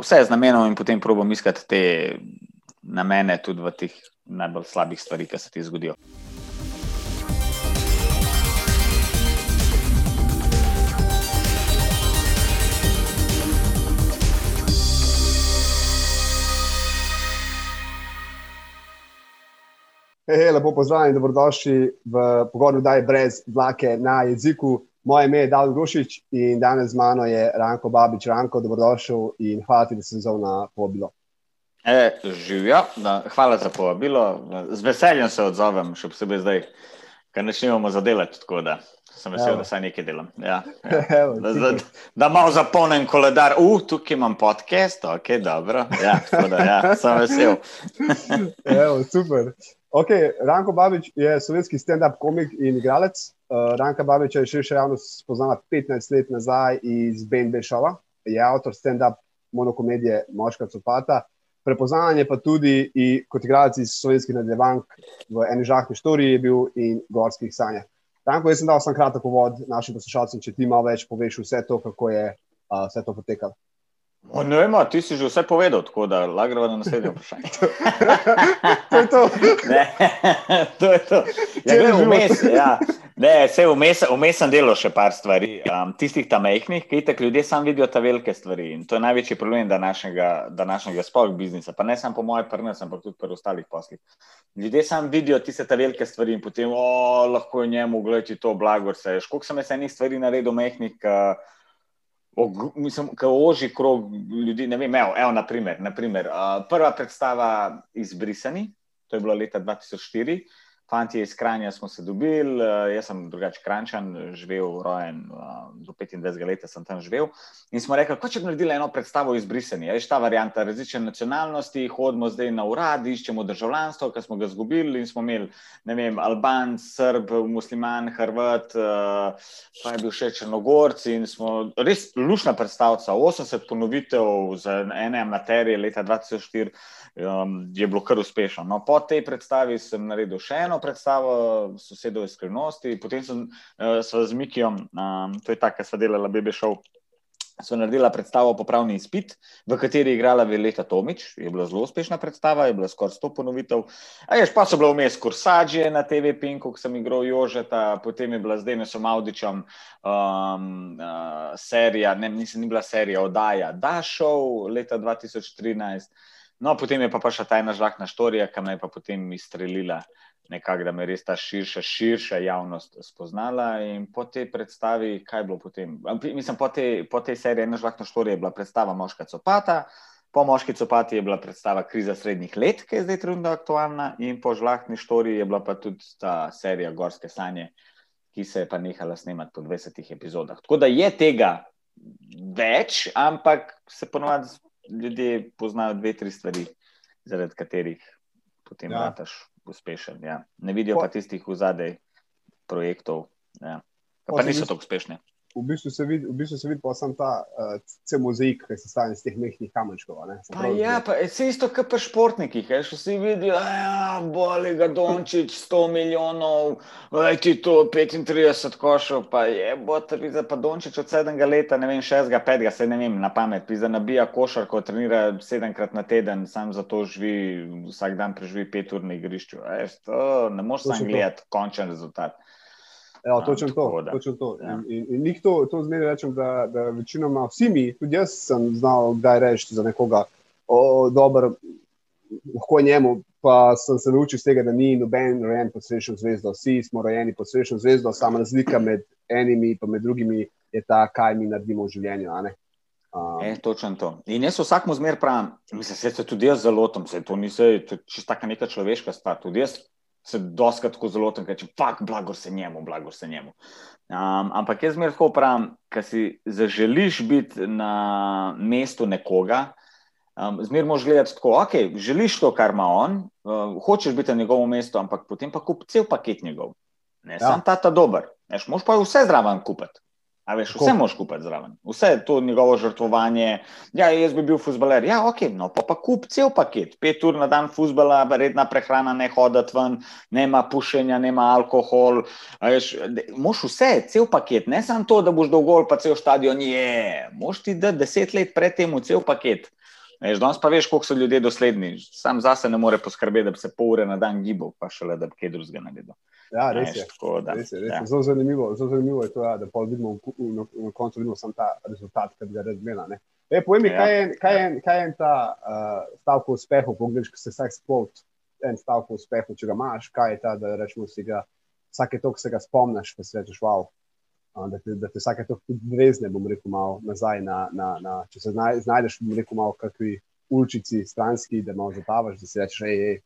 vse z namenom in potem probujem iskati te namene tudi v teh najbolj slabih stvarih, ki se ti zgodijo. Hey, lepo pozdravljeni, dobrodošli v pogovoru, da je brez vlake na jeziku. Moje ime je David Gošič in danes z mano je Ranko Babič. Ranko, dobrodošel in hvala ti, da si zval na povabilo. E, živijo, hvala za povabilo. Z veseljem se odzovem, še posebej zdaj, ker ne smemo zadelati. Tako da sem vesel, Evo. da saj nekaj delam. Ja, ja. Evo, da, da, da malo zapolnim koledar. Uh, tukaj imam podcast, ok, dobro. Ja, da, ja, sem vesel. Evo, super. Okay, Ranko Babič je slovenski stand-up komik in igralec. Uh, Ranka Babič je širša javnost spoznala 15 let nazaj iz BNB Šova, je avtor stand-up monokomedije Moška Copata. Prepoznanje pa tudi i, kot igralec iz slovenskih nadaljevank v eni žahni štoriji je bil in gorskih sanjah. Ranko, jaz sem dal sam kratek uvod našim poslušalcem, če ti malo več poveš vse to, kako je uh, vse to potekalo. O, ne vem, ti si že vse povedal, tako da gremo na naslednje vprašanje. to je to. Ne, to je to. Ja, ne, vmes, ja. ne, vse vmes, vmes sem delal še par stvari. Um, tistih tam mehkih, ki tako ljudje sam vidijo ta velike stvari. In to je največji problem današnjega, današnjega spolk biznisa. Pa ne samo po moje prnes, ampak tudi pri ostalih poslih. Ljudje sam vidijo tiste ta velike stvari in potem, o, lahko je njemu, gledaj, to blagor se. Školiko sem jaz enih stvari naredil mehkih, mislim, kot oži krog ljudi. Ne vem, evo, evo, naprimer, naprimer, uh, prva predstava izbrisani, to je bilo leta 2004. Fanti iz Kranja smo se dobili, uh, jaz sem drugačen Krančan, živel, rojen uh, do 25 let, sem tam živel. In smo rekli, kako če bi naredili eno predstavo izbrisani. Je ta varianta različne nacionalnosti, hodimo zdaj na urad, iščemo državljanstvo, ki smo ga izgubili in smo imeli, ne vem, Albanc, Srb, Musliman, Hrvat, uh, pa je bil še Črnogorc in smo res lušna predstavca, 80 ponovitev za ene materije leta 2004 um, je bilo kar uspešno. No, po tej predstavi sem naredil še eno predstavo, sosedov iz skrivnosti, potem sem uh, z Mikijem, um, to je ta, ki smo delali, Bebe Show. So naredila predstavo Popravni izpit, v kateri je igrala Veleta Tomič. Je bila zelo uspešna predstava, je bila skoraj 100 ponovitev. A je pa so bile vmes kursaže na TV Pinku, ko sem igral Jožeta, potem je bila zdaj nesom Audičem um, uh, serija, ne, nisem ni bila serija Odaja Dašov leta 2013. No, potem je pa, pa še ta ena žlahna štorija, ki me je potem izstrelila, nekako, da me res ta širša, širša javnost spoznala. In po tej predstavi, kaj je bilo potem? Mislim, po tej, po tej seriji ena žlahna štorija je bila predstava Moška Copata, po Moški Copati je bila predstava Kriza srednjih let, ki je zdaj trenutno aktualna, in po žlahni štoriji je bila pa tudi ta serija Gorske sanje, ki se je pa nehala snemati po 20 epizodah. Tako da je tega več, ampak se ponovadi ljudje poznajo dve, tri stvari, zaradi katerih potem ja. rataš uspešen. Ja. Ne vidijo pa tistih v zadej projektov, ja. pa niso tako uspešni v bistvu se vidi, v bistvu se vidi pa samo ta uh, cel mozaik, ki se stane iz teh mehkih kamenčkov. Ja, pa je isto, kot pri športnikih. Še vsi vidijo, da ja, boli ga Dončić 100 milijonov, aj ti to 35 košov, pa je bo ta viza pa Dončić od 7 let, ne vem, 6, 5, se ne vem, na pamet, pisa nabija košar, ko trenira 7 krat na teden, sam za to živi, vsak dan preživi 5 ur na igrišču. To, ne moreš samo gledati končen rezultat. Ja, točno to. Točno to. Ja. In, in, in to, to zmeraj rečem, da, da večinoma vsi mi, tudi jaz sem znal, kdaj reči za nekoga, da lahko njemu. Pa sem se naučil iz tega, da ni noben rojen pod srečo zvezdo. Vsi smo rojeni pod srečo zvezdo, sama razlika med enimi in drugimi je ta, kaj mi naredimo v življenju. Um, e, točno to. In jaz vsakmu zmer pravim, mislim, se tudi jaz zelo lotim, to ni čisto neka človeška stvar. Tudi jaz se doskrat tako zelo tam reče, fuk, blago se njemu, blago se njemu. Um, ampak jaz zmeraj tako pravim, ker si zaželiš biti na mestu nekoga. Um, Zmeraj moš gledati tako, ok, želiš to, kar ima on, uh, hočeš biti na njegovem mestu, ampak potem pa kup cel paket njegov. Ne, ja. Sam ta ta dober. Moš pa vse zraven kupiti. A veš, vse moš kupiti zraven, vse to njegovo žrtvovanje. Ja, jaz bi bil fusbaler. Ja, ok, no pa, pa kup cel paket. Pet ur na dan fusbala, redna prehrana, ne hoditi ven, nema pušenja, nema alkohol. Veš, moš vse, cel paket, ne samo to, da boš dolgo pa cel stadion je. Moš ti da deset let predtem cel paket. Veš, danes pa veš, koliko so ljudje dosledni. Sam zase ne more poskrbeti, da bi se pol ure na dan gibal, pa šele da bi kaj drugega naredil. Ja, res je. Tako, da, res je, res je. Ja. Zelo, zanimivo, zelo zanimivo je to, ja, da vidimo, na, na koncu vidimo samo ta rezultat, ki ga razgleda. E, povej mi, ja. kaj, je, kaj, je, kaj je ta uh, stavek uspeha, pogledaš, ko se vsak spot, en stavek uspeha, če ga imaš, kaj je ta, da rečemo si ga, vsake to, ki se ga spomniš, pa si rečeš, wow. Da te, da te vsake to tudi vezne, bom rekel, malo nazaj. Na, na, na, če se znajdeš, bom rekel, malo kakšni uličici, stranski, da malo zapavaš, da si rečeš, hej, hej,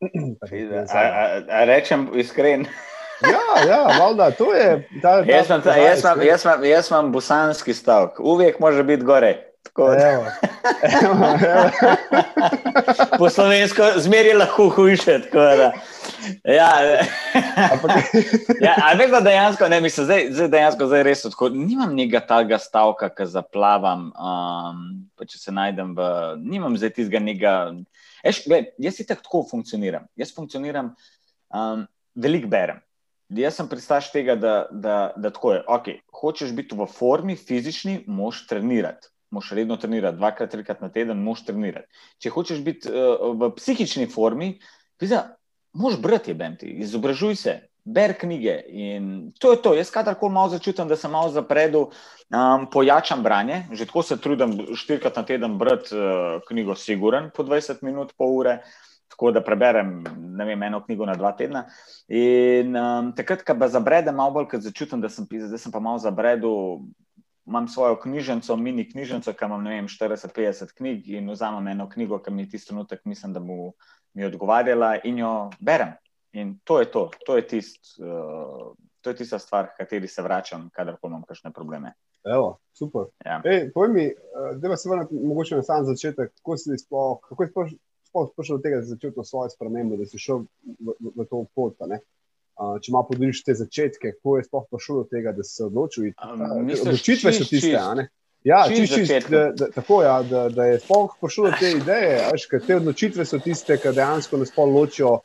Rečem iskren. Ja, ja valjda, to je. Ta, ta, jaz, imam, ta, jaz, imam, jaz, imam, jaz imam bosanski stavek, uvijek može biti gore. Evo, evo, evo. po slovensko zmeri lahko hujše. Ja, ja, ampak da dejansko, ne, mislim, zdaj, zdaj dejansko zdaj res odhod. Nimam nekega takega stavka, ki zaplavam, um, pa če se najdem v. Nimam zdaj tistega nekega. Eš, gled, jaz si tako funkcioniram. Jaz funkcioniram, um, veliko berem. Jaz sem pristaš tega, da, da, da tako je. Okay, hočeš biti v formi, fizični, moš trenirati. Moš redno trenirati, dvakrat, trikrat na teden, moš trenirati. Če hočeš biti uh, v psihični formi, moš brati, izobražuj se, ber knjige. In to je to. Jaz, kadarkoli malo začutim, da sem malo zapredu, um, pojačam branje. Že tako se trudim štirikrat na teden brati uh, knjigo, siguren, po 20 minut, pol ure. Tako da preberem vem, eno knjigo na dva tedna. In um, takrat, ko zabredem, malo bolj, ker začutim, da sem, da sem pa malo zabredu, imam svojo knjižnico, mini knjižnico, ki imam 40-50 knjig in vzamem eno knjigo, ki mi je tisti trenutek, mislim, da bo mi odgovarjala in jo berem. In to je to, to je, tist, uh, to je tista stvar, kateri se vračam, kadar imam kakšne probleme. Evo, super. Ja. Ej, povej mi, uh, da se vrnem mogoče na sam začetek, kako si sploh, kako si sploh prišel do tega, da si začel to svojo spremembo, da si šel v, v, v to pot. Uh, če malo podeliš te začetke, kako je sploh prišel do tega, da si se odločil? Um, odločitve so tiste, ne? Ja, čist, čist, da, da, tako, ja, da, da je sploh prišel do te ideje, ker te odločitve so tiste, ki dejansko nas ločijo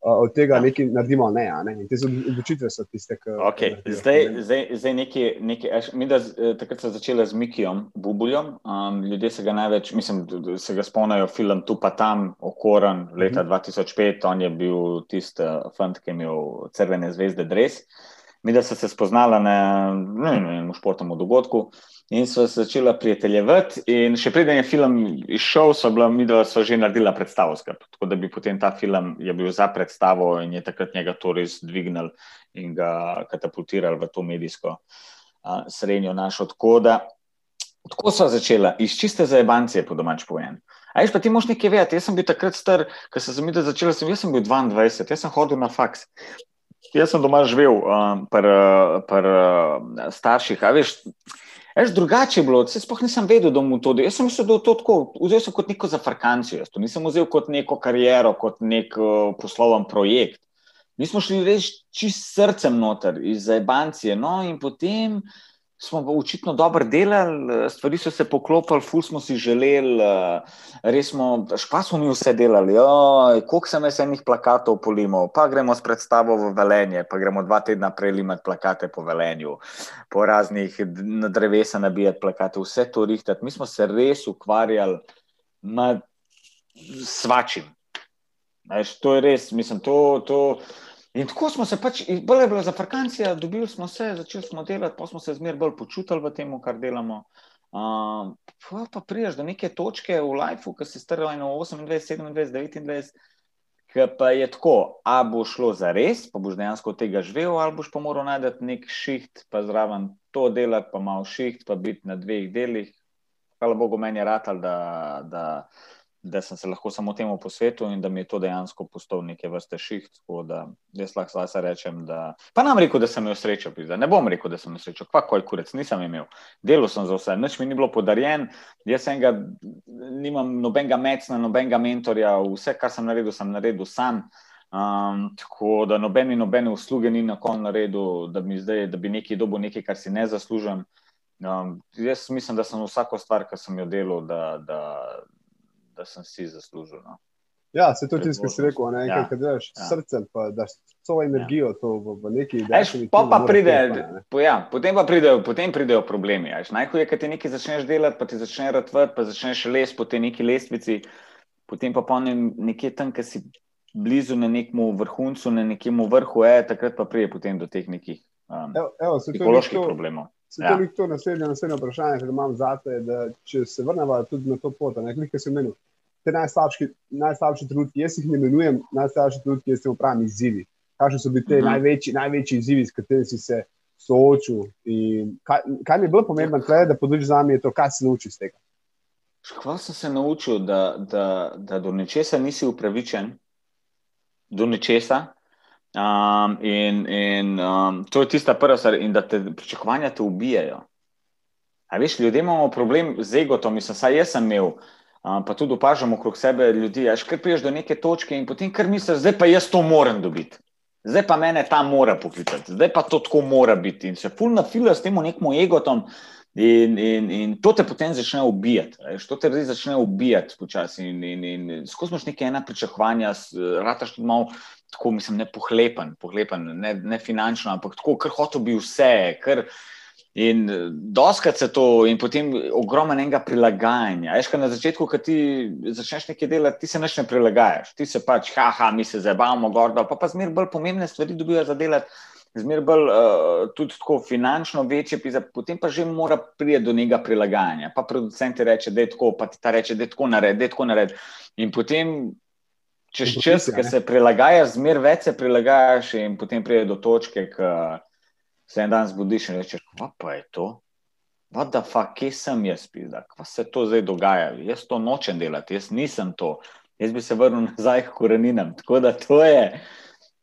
od tega ja. nekaj naredimo, ne, ne. In te odločitve so tiste, ki. Okay. Zdaj, zdaj, zdaj neki, neki, mi, da eh, takrat so začeli z Mikijom Bubuljom, um, ljudje se ga največ, mislim, se ga spomnijo film Tu pa tam, Okoran, leta uh -huh. 2005, on je bil tisti uh, fant, ki je imel crvene zvezde dres. Mi, da so se spoznala na enem športnem dogodku. In so se začela prijateljevati, in še preden je film izšel, so bila mi, da so že naredila predstavo. Skrb. Tako da bi potem ta film je bil za predstavo in je takrat njega to res dvignil in ga katapultiral v to medijsko uh, srednjo našo. Tako, da, tako so začela, iz čiste zajebancije, po domač povedan. A ješ pa ti moš nekaj vedeti, jaz sem bil takrat star, ker sem se začela, sem, jaz sem bil 22, jaz sem hodil na faks. Jaz sem doma živel um, pri uh, starših, a veš. Veš, drugače je bilo, se sploh nisem vedel, da mu to dela. Jaz sem mislil, da to tako, vzel sem kot neko zafrkancijo, to nisem vzel kot neko kariero, kot nek uh, posloven projekt. Mi smo šli res čist srcem noter iz Ebancije. No, in potem smo pa očitno dobro delali, stvari so se poklopili, ful smo si želeli, res smo, špa smo mi vse delali. Koliko sem jaz enih plakatov polimal, pa gremo s predstavo v Velenje, pa gremo dva tedna prej limati plakate po Velenju, po raznih na drevesa nabijati plakate, vse to rihtati. Mi smo se res ukvarjali nad svačim. Veš, to je res, mislim, to. to In tako smo se pač, bolj je bilo za Frankancijo, dobili smo se, začeli smo delati, pa smo se zmeraj bolj počutili v tem, kar delamo. Uh, pa, pa priješ do neke točke v lifeu, ki si strl 28, 27, 29, ki pa je tako, a bo šlo za res, pa boš dejansko od tega živel, ali boš pa moral najti nek šiht, pa zraven to delati, pa malo šiht, pa biti na dveh delih. Hvala Bogu, meni je ratal, da. da da sem se lahko samo temu posvetil in da mi je to dejansko postal neke vrste šiht. Jaz lahko zdaj rečem, da. Pa nam rekel, da sem imel srečo, da ne bom rekel, da sem imel srečo, kakoj kurec nisem imel. Delo sem za vse, nič mi ni bilo podarjen, jaz enega, nimam nobenega mecna, nobenega mentorja, vse, kar sem naredil, sem naredil sam. Um, tako da nobeni, nobene usluge ni na koncu naredil, da bi, zdaj, da bi nekaj dobil, nekaj, kar si ne zaslužim. Um, jaz mislim, da sem vsako stvar, ki sem jo delal, da, da, da sem si zaslužil. No. Ja, se to tisto, kar si rekel, ne, ja. kaj delaš ja. srcem, pa daš svojo energijo ja. v, v neki državi. Pa, pa pride, po, ja, potem pa pridejo, potem pridejo problemi. Najhuje je, kad ti nekaj začneš delati, pa ti začne ratvati, pa začneš les po tej neki lestvici, potem pa ponem nekje tam, ki si blizu na nekem vrhuncu, na nekem vrhu, je, takrat pa pride potem do teh nekih um, evo, evo, psiholoških problemov. Se ja. to ni to naslednje, naslednje vprašanje, ki ga imam za te, da če se vrnemo tudi na to pot, nekaj sem menil te najslabši, najslabši trenutki, jaz jih ne imenujem najslabši trenutki, jaz sem upravljen izzivi. Kakšni so bili ti uh -huh. največji, največji izzivi, s katerimi si se soočil? Kaj, kaj mi je bilo pomembno, tle, da podruži za me, je to, kaj se nauči iz tega. Hvala sem se naučil, da, da, da do nečesa nisi upravičen, do nečesa. Um, in in um, to je tista prva stvar, in da te pričakovanja te ubijajo. A veš, ljudje imamo problem z egotom, mislim, saj jaz sem imel pa tudi opažamo okrog sebe ljudi, ajš kar priješ do neke točke in potem kar misliš, zdaj pa jaz to moram dobiti. Zdaj pa mene ta mora poklicati, zdaj pa to tako mora biti. In se fulna fila s tem nekim egotom, in, in, in to te potem začne ubijati. To te res začne ubijati počasi. In, in, in skozi noč neke ena pričakovanja, rataš tudi malo, tako mislim, ne pohlepen, pohlepen ne, ne finančno, ampak tako, ker hotel bi vse. Ker, In eh, doskrat se to, in potem ogromnega prilagajanja. Ješ, na začetku, ko ti začneš nekaj delati, ti se ne prilagajaš, ti se pač, haha, mi se zabavamo, gordo, pa pa zmeraj bolj pomembne stvari dobijo za delati, zmeraj bolj uh, tudi tako finančno večje, pisa, potem pa že mora priti do njega prilagajanja. Pa producent ti reče, da je tako, pa ti ta reče, da je tako nared, da je tako nared. In potem. Čez čas, ki se prilagajaš, zmeraj več se prilagajaš, in potem pride do točke, ki se en dan zbudiš in rečeš, kva pa je to? What the fuck, kje sem jaz, pizda? Kva se to zdaj dogaja? Jaz to nočem delati, jaz nisem to. Jaz bi se vrnil nazaj k koreninam. Tako da to je,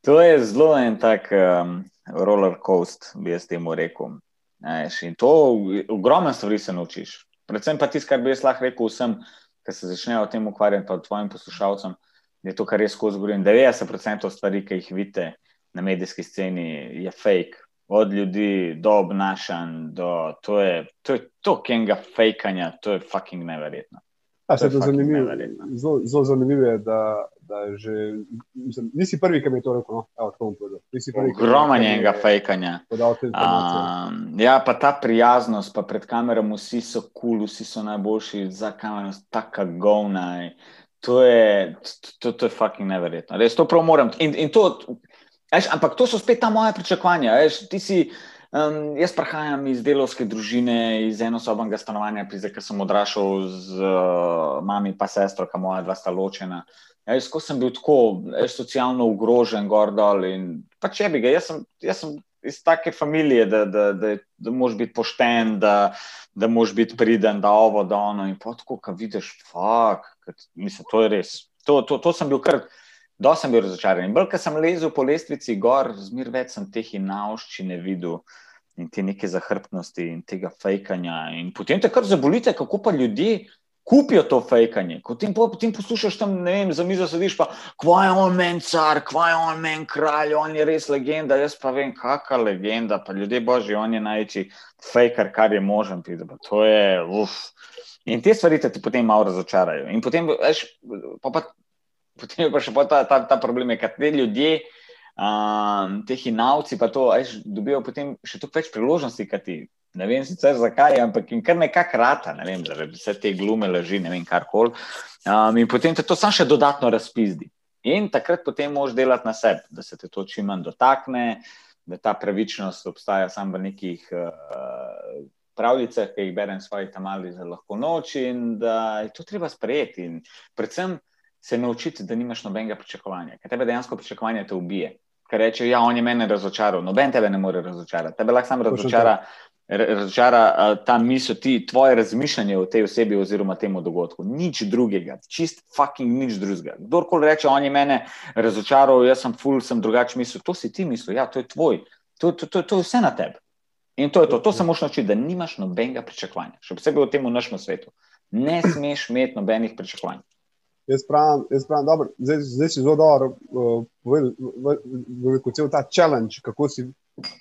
to je zelo en tak um, roller coaster, bi jaz temu rekel. Eš, in to ogromno stvari se naučiš. Predvsem pa tisto, kar bi jaz lahko rekel vsem, ki se začnejo o tem ukvarjati, pa tvojim poslušalcem, je to, kar jaz skozi govorim. 90% stvari, ki jih vidite na medijski sceni, je fake od ljudi do obnašanj, do, to je to, to kenga fejkanja, to je fucking neverjetno. Ja, to je zanimivo. Zelo zanimivo je, da, da že, mislim, nisi prvi, ki mi je to rekel. No? Evo, Ogromno njenega fejkanja. Um, ja, pa ta prijaznost, pa pred kamerami vsi so kul, cool, vsi so najboljši za kamero, tako govna. To je, to, to je fucking neverjetno. Res to prav moram. In, in to, Eš, ampak to so spet ta moja pričakovanja. Eš, si, um, jaz prihajam iz delovske družine, iz enosobnega stanovanja, ki sem odrašal z uh, mami in sestro, ki moja dva sta ločena. Jaz sem bil tako eš, socialno ogrožen, gordol. Pa če bi ga, jaz sem, jaz sem iz take družine, da, da, da, da moraš biti pošten, da, da moraš biti priden, da ovo, da ono. In pa tako, kaj vidiš, fuk, mislim, to je res. To, to, to sem bil kar. Dosti sem bil razočaran. Bolj, ko sem lezel po lestvici gor, zmer več sem teh inauščine videl in te neke zahrbtnosti in tega fejkanja. In potem te kar zabolite, kako pa ljudje kupijo to fejkanje. Potem, potem poslušaš tam, ne vem, za mizo sediš pa, kva je on men car, kva je on men kralj, on je res legenda. Jaz pa vem, kakšna legenda, pa ljudje božji, on je največji fejkar, kar je možen. To je, uf. In te stvari te potem malo razočarajo. In potem, veš, pa, pa potem je pa še ta, ta, ta problem, da te ljudje, um, te hinavci, pa to, ajš, dobijo potem še toliko več priložnosti, kot ti. Ne vem sicer zakaj, ampak jim kar nekako rata, ne vem, zaradi vse te glume leži, ne vem kar koli. Um, in potem te to samo še dodatno razpizdi. In takrat potem moš delati na sebi, da se te to čim manj dotakne, da ta pravičnost obstaja samo v nekih uh, pravljicah, ki jih berem svoji tamali za lahko noč in da je to treba sprejeti. In predvsem, se naučiti, da nimaš nobenega pričakovanja, ker tebe dejansko pričakovanje te ubije. Ker reče, ja, on je mene razočaral, noben tebe ne more razočarati. Tebe lahko samo razočara, razočara ta misel, ti, tvoje razmišljanje o tej osebi oziroma temu dogodku. Nič drugega, čist fucking nič drugega. Kdorkoli reče, on je mene razočaral, jaz sem full, sem drugačen misel, to si ti misel, ja, to je tvoj, to, to, to, to je vse na tebi. In to je to, to se moraš naučiti, da nimaš nobenega pričakovanja, še posebej v tem našem svetu. Ne smeš imeti nobenih pričakovanj. Jaz pravim, jaz pravim dobro, zdaj, zdaj si zelo dobro uh, povedal, je ta challenge, kako si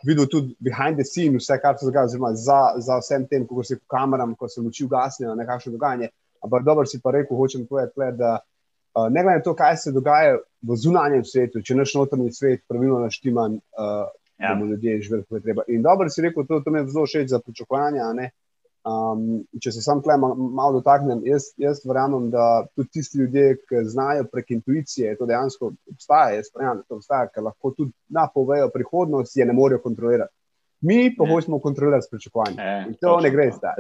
videl tudi behind the scene, vse, kar se dogaja, oziroma za, za vsem tem, kako se kameram, ko se luči ugasnejo, nekakšno dogajanje. Ampak dobro si pa rekel, hočem povedati, da uh, ne glede na to, kaj se dogaja v zunanjem svetu, če naš notranji svet pravilno naštiman, uh, ja. bomo ljudje živeli, kot je treba. In dobro si rekel, to, to mi je zelo všeč za pričakovanja. Um, če se sam tle malo dotaknem, jaz, jaz verjamem, da tudi tisti ljudje, ki znajo prek intuicije, to dejansko obstaja, jaz verjamem, da to obstaja, ker lahko tudi napovejo prihodnost, je ne morejo kontrolirati. Mi pa hočemo kontrolirati pričakovanje. E, to ne gre zdaj.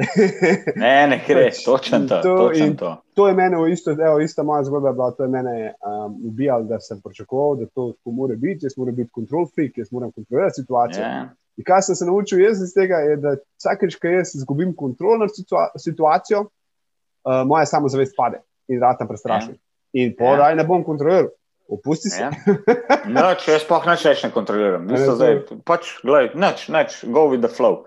ne, ne gre, točno to. To, to. to je meni isto, evo, ista moja zgodba, bila, to je mene um, ubijalo, da sem pričakoval, da to mora biti, jaz moram biti kontrol freak, jaz moram kontrolirati situacijo. Yeah. Ja. In kaj sem se naučil jaz iz tega, je, da vsakeč, ko jaz izgubim kontrol nad situacijo, uh, moja samozavest pade in da tam prestrašim. Yeah. Ja. In podaj yeah. ne bom kontroliral. Opusti se. Ja. No, če jaz pa neč več ne kontroliram, mislim, da je pač, gledaj, neč, neč, go with the flow.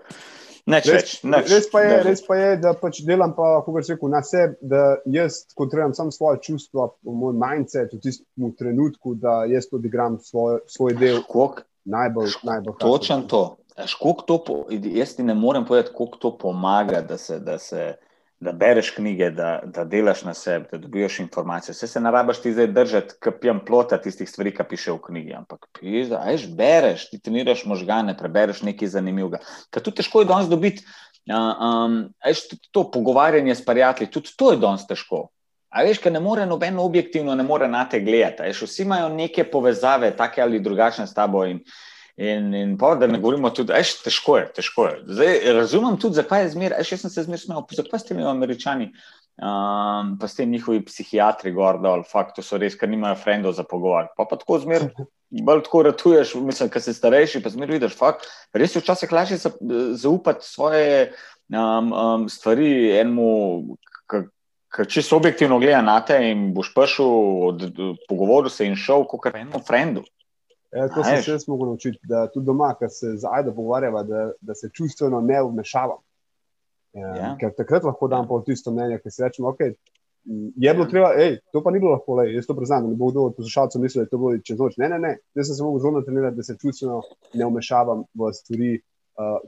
Neč res, več, neč, res, pa je, res pa je, da pač delam pa, kako rekel, na sebi, da jaz kontroliram samo svoje čustva, moj mindset v tistem trenutku, da jaz odigram svoj, svoj del. Škok, najbolj, najbolj. Točen to. Škok to, jaz ti ne morem povedati, koliko to pomaga, da se. Da se da bereš knjige, da, da delaš na sebi, da dobiš informacije. Vse se narabaš ti zdaj držati, ki pijem plota tistih stvari, ki piše v knjigi. Ampak pizda, ajš bereš, ti treniraš možgane, prebereš nekaj zanimivega. Ker tu težko je danes dobiti, um, ajš to pogovarjanje s prijatelji, tudi to je danes težko. A veš, ker ne more noben objektivno, ne more na te gledati. Ajš, vsi imajo neke povezave, take ali drugačne s tabo. In, In, in pa, da ne govorimo tudi, da je težko. Je, težko je. Zdaj, razumem tudi, zakaj je zmeraj. Jaz sem se zmeraj smejal, zakaj ste mi američani, um, pa ste njihovi psihiatri, gordo, ali fakt, to so res, ker nimajo frendov za pogovor. Pa, pa tako zmeraj, bolj tako ratuješ, mislim, ker si starejši, pa zmeraj vidiš, fakt, res je včasih lažje zaupati svoje um, um, stvari enemu. Če si objektivno gledal na te in boš prišel, pogovoril se in šel, kot enemu frendu. Ja, to sem se jaz mogel naučiti, da tudi doma, ko se zajdo pogovarjava, da, da se čustveno ne vmešavam. Ja, ja. Ker takrat lahko dam pa tisto mnenje, ki se reče, okay, je bilo ja. treba, ej, to pa ni bilo lahko, lej, jaz to priznam, da ne bo kdo od poslušalcev mislil, da je to bilo čez noč. Ne, ne, ne, jaz sem se mogel zelo natrenirati, da se čustveno ne vmešavam v stvari. Uh,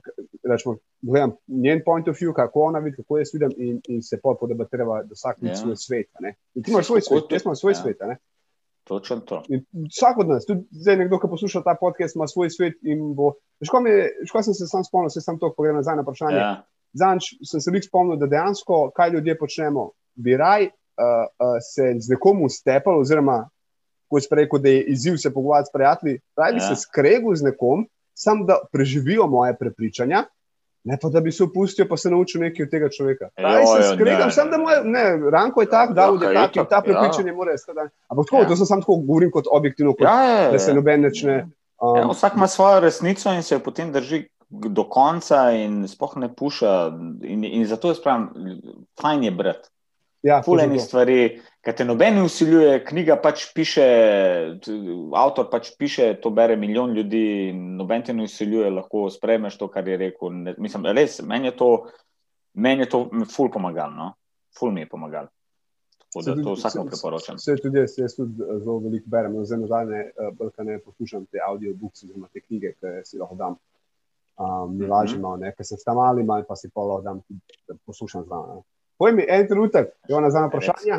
rečemo, gledam njen point of view, kako ona vidi, kako jaz vidim, in, in se pa podebatirava, da vsak ima ja. svoj svet. In ti imaš svoj svet, jaz imam svoj ja. svet. Točno to. Vsak od nas, tudi zdaj, nekdo, ki posluša ta podcast, ima svoj svet. Škoda sem se sam spomnil, se sem to pogledal nazaj na vprašanje. Ja. Zanč sem se jih spomnil, da dejansko, kaj ljudje počnemo, bi raj uh, uh, se z nekom ustepal, oziroma, ko si rekel, da je izziv se pogovarjati s prijatelji, raj bi ja. se skregal z nekom, sam da preživijo moje prepričanja. Ne pa da bi se opustil, pa se naučil nekaj od tega človeka. Aj se skregam, sem da moj, ne, Ranko je tak, da je tak in ta prepričanje ja. mora stati. Ampak tako, ja. to sem samo tako govorim kot objektivno, kot, ja, ja, ja. da se noben nečne. Um, ja, vsak ima svojo resnico in se jo potem drži do konca in spoh ne puša. In, in zato je spravim, fajn je brati. Ja, Fuleni stvari, ki te noben usiljuje, knjiga pač piše, avtor pač piše, to bere milijon ljudi, noben te ne usiljuje, lahko spremeš to, kar je rekel. Ne, mislim, res, meni je to, meni je to ful pomagalo, no? ful mi je pomagalo. Da, to vsakemu priporočam. Tudi jaz, jaz tudi eh, zelo veliko berem, zelo zadnje, da ne poslušam te audiobooks, oziroma te knjige, ki si lahko dam. Um, mi lažje imamo, ker sem tam ali manj, pa si pa lahko dam, da poslušam zraven. Povej mi en trenutek, je ona za vprašanje.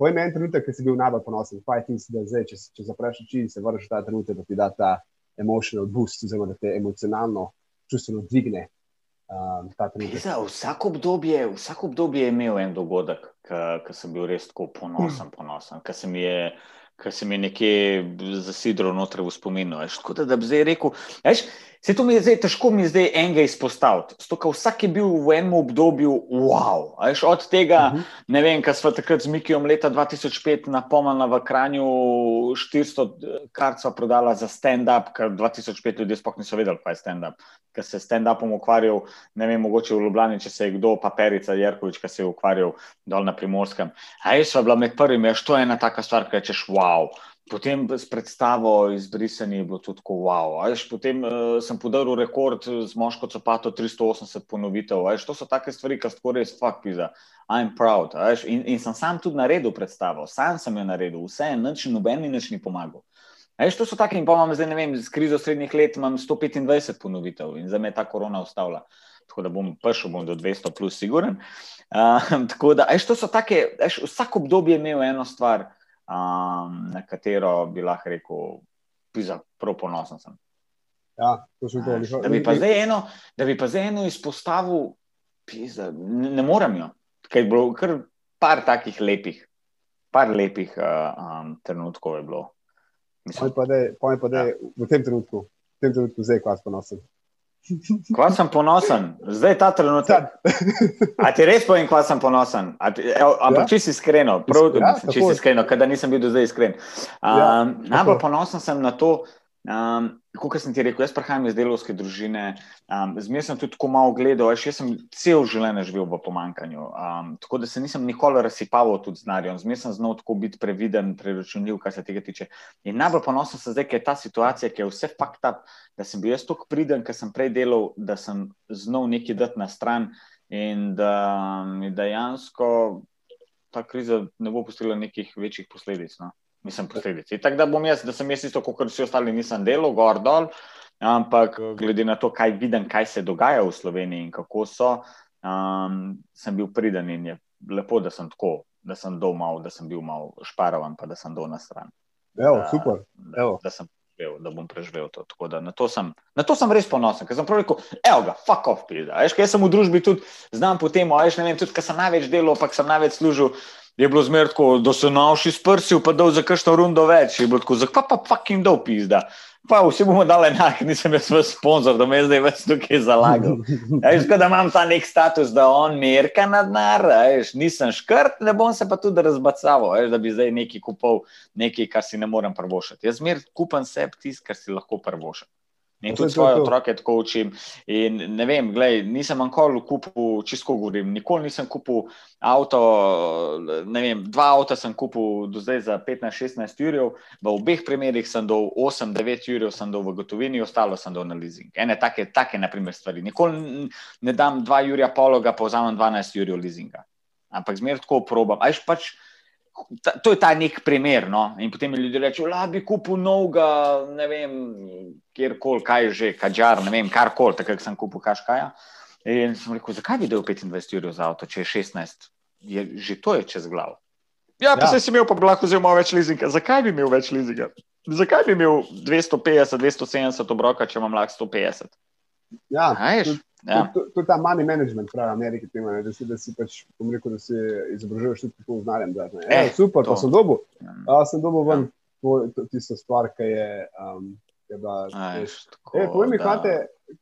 Povej mi en trenutek, ki si bil najbolj ponosen. Kaj ti si, da zdaj, če, če zapraš oči, se vrneš ta trenutek, da ti da ta emotional boost, oziroma da te emocionalno, čustveno dvigne. Um, za, vsak, obdobje, vsak obdobje je imel en dogodek, ki sem bil res tako ponosen, ponosen, ki se mi je. Se mi je nekje zasidro noter v spominu. Tako da, da bi zdaj rekel, veš, Se to mi je zdaj težko, mi je zdaj enega izpostaviti. Stoka vsak je bil v enem obdobju, wow. Až od tega, uh mhm. -huh. ne vem, kaj smo takrat z Mikijom leta 2005 napomnili v Kranju, 400 kart sva prodala za stand-up, ker 2005 ljudje sploh niso vedeli, kaj je stand-up. Ker se stand-upom ukvarjal, ne vem, mogoče v Ljubljani, če se je kdo, paperica Jerkovič, ki se je ukvarjal dol na primorskem. A jaz sva bila med prvimi, až to je ena taka stvar, ki rečeš, wow. Potem s predstavo izbrisani je bilo tudi tako, wow. Ajš, potem uh, sem podaril rekord z moško copato 380 ponovitev. Ajš, to so take stvari, ki so res fuck pizza. I'm proud. Ajš, in, in sem sam tudi naredil predstavo, sam sem jo naredil, vse nič, noben mi nič ni pomagal. Ajš, to so take in pa imam zdaj, ne vem, z krizo srednjih let imam 125 ponovitev in za me je ta korona ustavila. Tako da bom prišel bom do 200 plus, siguren. Uh, tako da, ajš, to so take, ajš, vsak obdobje je imel eno stvar um, na katero bi lahko rekel, da prav ponosen sem. Ja, to to. Da, bi eno, da bi pa zdaj eno izpostavil, pizza, ne, ne morem jo. Ker je bilo kar par takih lepih, par lepih uh, um, trenutkov je bilo. Mislim, pa pa dej, ja. v tem trenutku, v tem trenutku zdaj, ko vas ponosim. Kva sem ponosen, zdaj ta trenutek. A ti res povem, kva sem ponosen? Ti, ev, ampak ja. si iskreno, prav, ja, si iskreno, ker nisem bil do zdaj iskren. Um, ja, najbolj ponosen sem na to, Um, kot sem ti rekel, jaz prihajam iz delovske družine, um, zmeraj sem tudi tako malo gledal, jaz, jaz sem cel življenje živel v pomankanju. Um, tako da se nisem nikoli razsipaval tudi z narjem, zmeraj sem znal tako biti previden, preračunljiv, kar se tega tiče. In najbolj ponosen sem zdaj, ker je ta situacija, ki je vse fakt up, da sem bil jaz tako priden, ker sem prej delal, da sem znal nekaj dati na stran in da mi dejansko ta kriza ne bo pustila nekih večjih posledic. No mislim, posledici. Tako da bom jaz, da sem jaz isto, kot vsi ostali, nisem delal, gor dol, ampak glede na to, kaj vidim, kaj se dogaja v Sloveniji in kako so, um, sem bil priden in je lepo, da sem tako, da sem dol mal, da sem bil mal šparovan, pa da sem dol na stran. Evo, super. Evo. Da, da sem preživel, da bom preživel to. Da na, to sem, na to sem res ponosen, ker sem prav rekel, evo ga, fuck off, pizda. Jaz sem v družbi tudi, znam po tem, ajš ne vem, tudi, ker sem največ delal, pa sem največ služil je bilo zmerno, da so nauči sprsil, pa da za kakšno rundo več. Je bilo tako, zakaj pa fucking dol pizda. Pa vsi bomo dali enak, nisem jaz svoj sponzor, da me zdaj več tukaj zalagal. Jaz, da imam ta nek status, da on merka na denar, nisem škrt, ne bom se pa tudi razbacaval, da bi zdaj neki kupil nekaj, kar si ne morem prvošati. Jaz zmer kupam sebi tisto, kar si lahko prvošam. In tudi svoje otroke tako učim. In ne vem, gledaj, nisem nikoli kupil, čisto govorim, nikoli nisem kupil avto. Ne vem, dva avta sem kupil do zdaj za 15-16 ur, v obeh primerih sem dal 8-9 ur, sem dal v gotovini, ostalo sem dal na leasing. Ene take, take naprimer, stvari. Nikoli ne dam 2 ura pologa, pa vzamem 12 ur leasinga. Ampak zmer tako probam. Ajš pač. Ta, to je ta nek primer. No? In potem ljudje rečejo, da bi kupil novega, ne vem, kjerkoli, kaj že, kačar, ne vem, karkoli, tako sem kupil kaškaja. In sem rekel, zakaj bi dal 25 ur za avto, če je 16, je, že to je čez glavo. Ja, pa ja. se si imel, pa bi lahko vzel več lizinga. Zakaj bi imel več lizinga? Zakaj bi imel 250, 270 obroka, če imam lahko 150? Ja, Ja. To, to, to je ta money management, pravi Ameriki, tema, da, si, da si pač, rekel, da si izobražuješ tudi tako znanjem. E, super, to. pa sem dobil. Ja. Sem dobil ven ja. tisto stvar, ki je. Um, e, Povej mi, kaj te,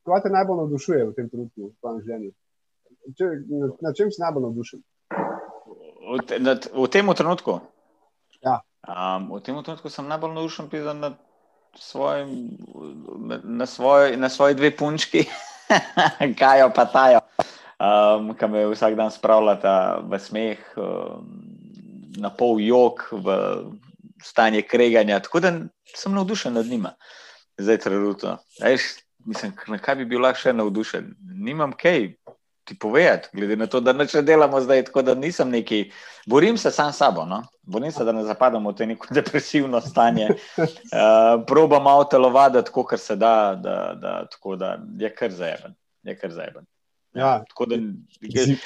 kaj te najbolj navdušuje v tem trenutku, v tvojem življenju? Če, na, na čem si najbolj navdušen? V, te, na, v tem trenutku? Ja. Um, v tem trenutku sem najbolj navdušen na, na, svoj, na svoji dve punčki. kaj jo pa tajo, um, ki me vsak dan spravljata v smeh, um, na pol jog, v stanje kreganja. Tako da sem navdušen nad njima, zdaj trenutno. Mislim, na kaj bi bil lahko še navdušen? Nimam kaj ti povedati, glede na to, da ne delamo zdaj, tako da nisem neki. Borim se sam s sabo, no? Borim se, da ne zapadam v to neko depresivno stanje. Uh, probam malo telovati, kot se da, da, da, tako da je kar zajeben. Je kar zajeben. Ja. Tako da,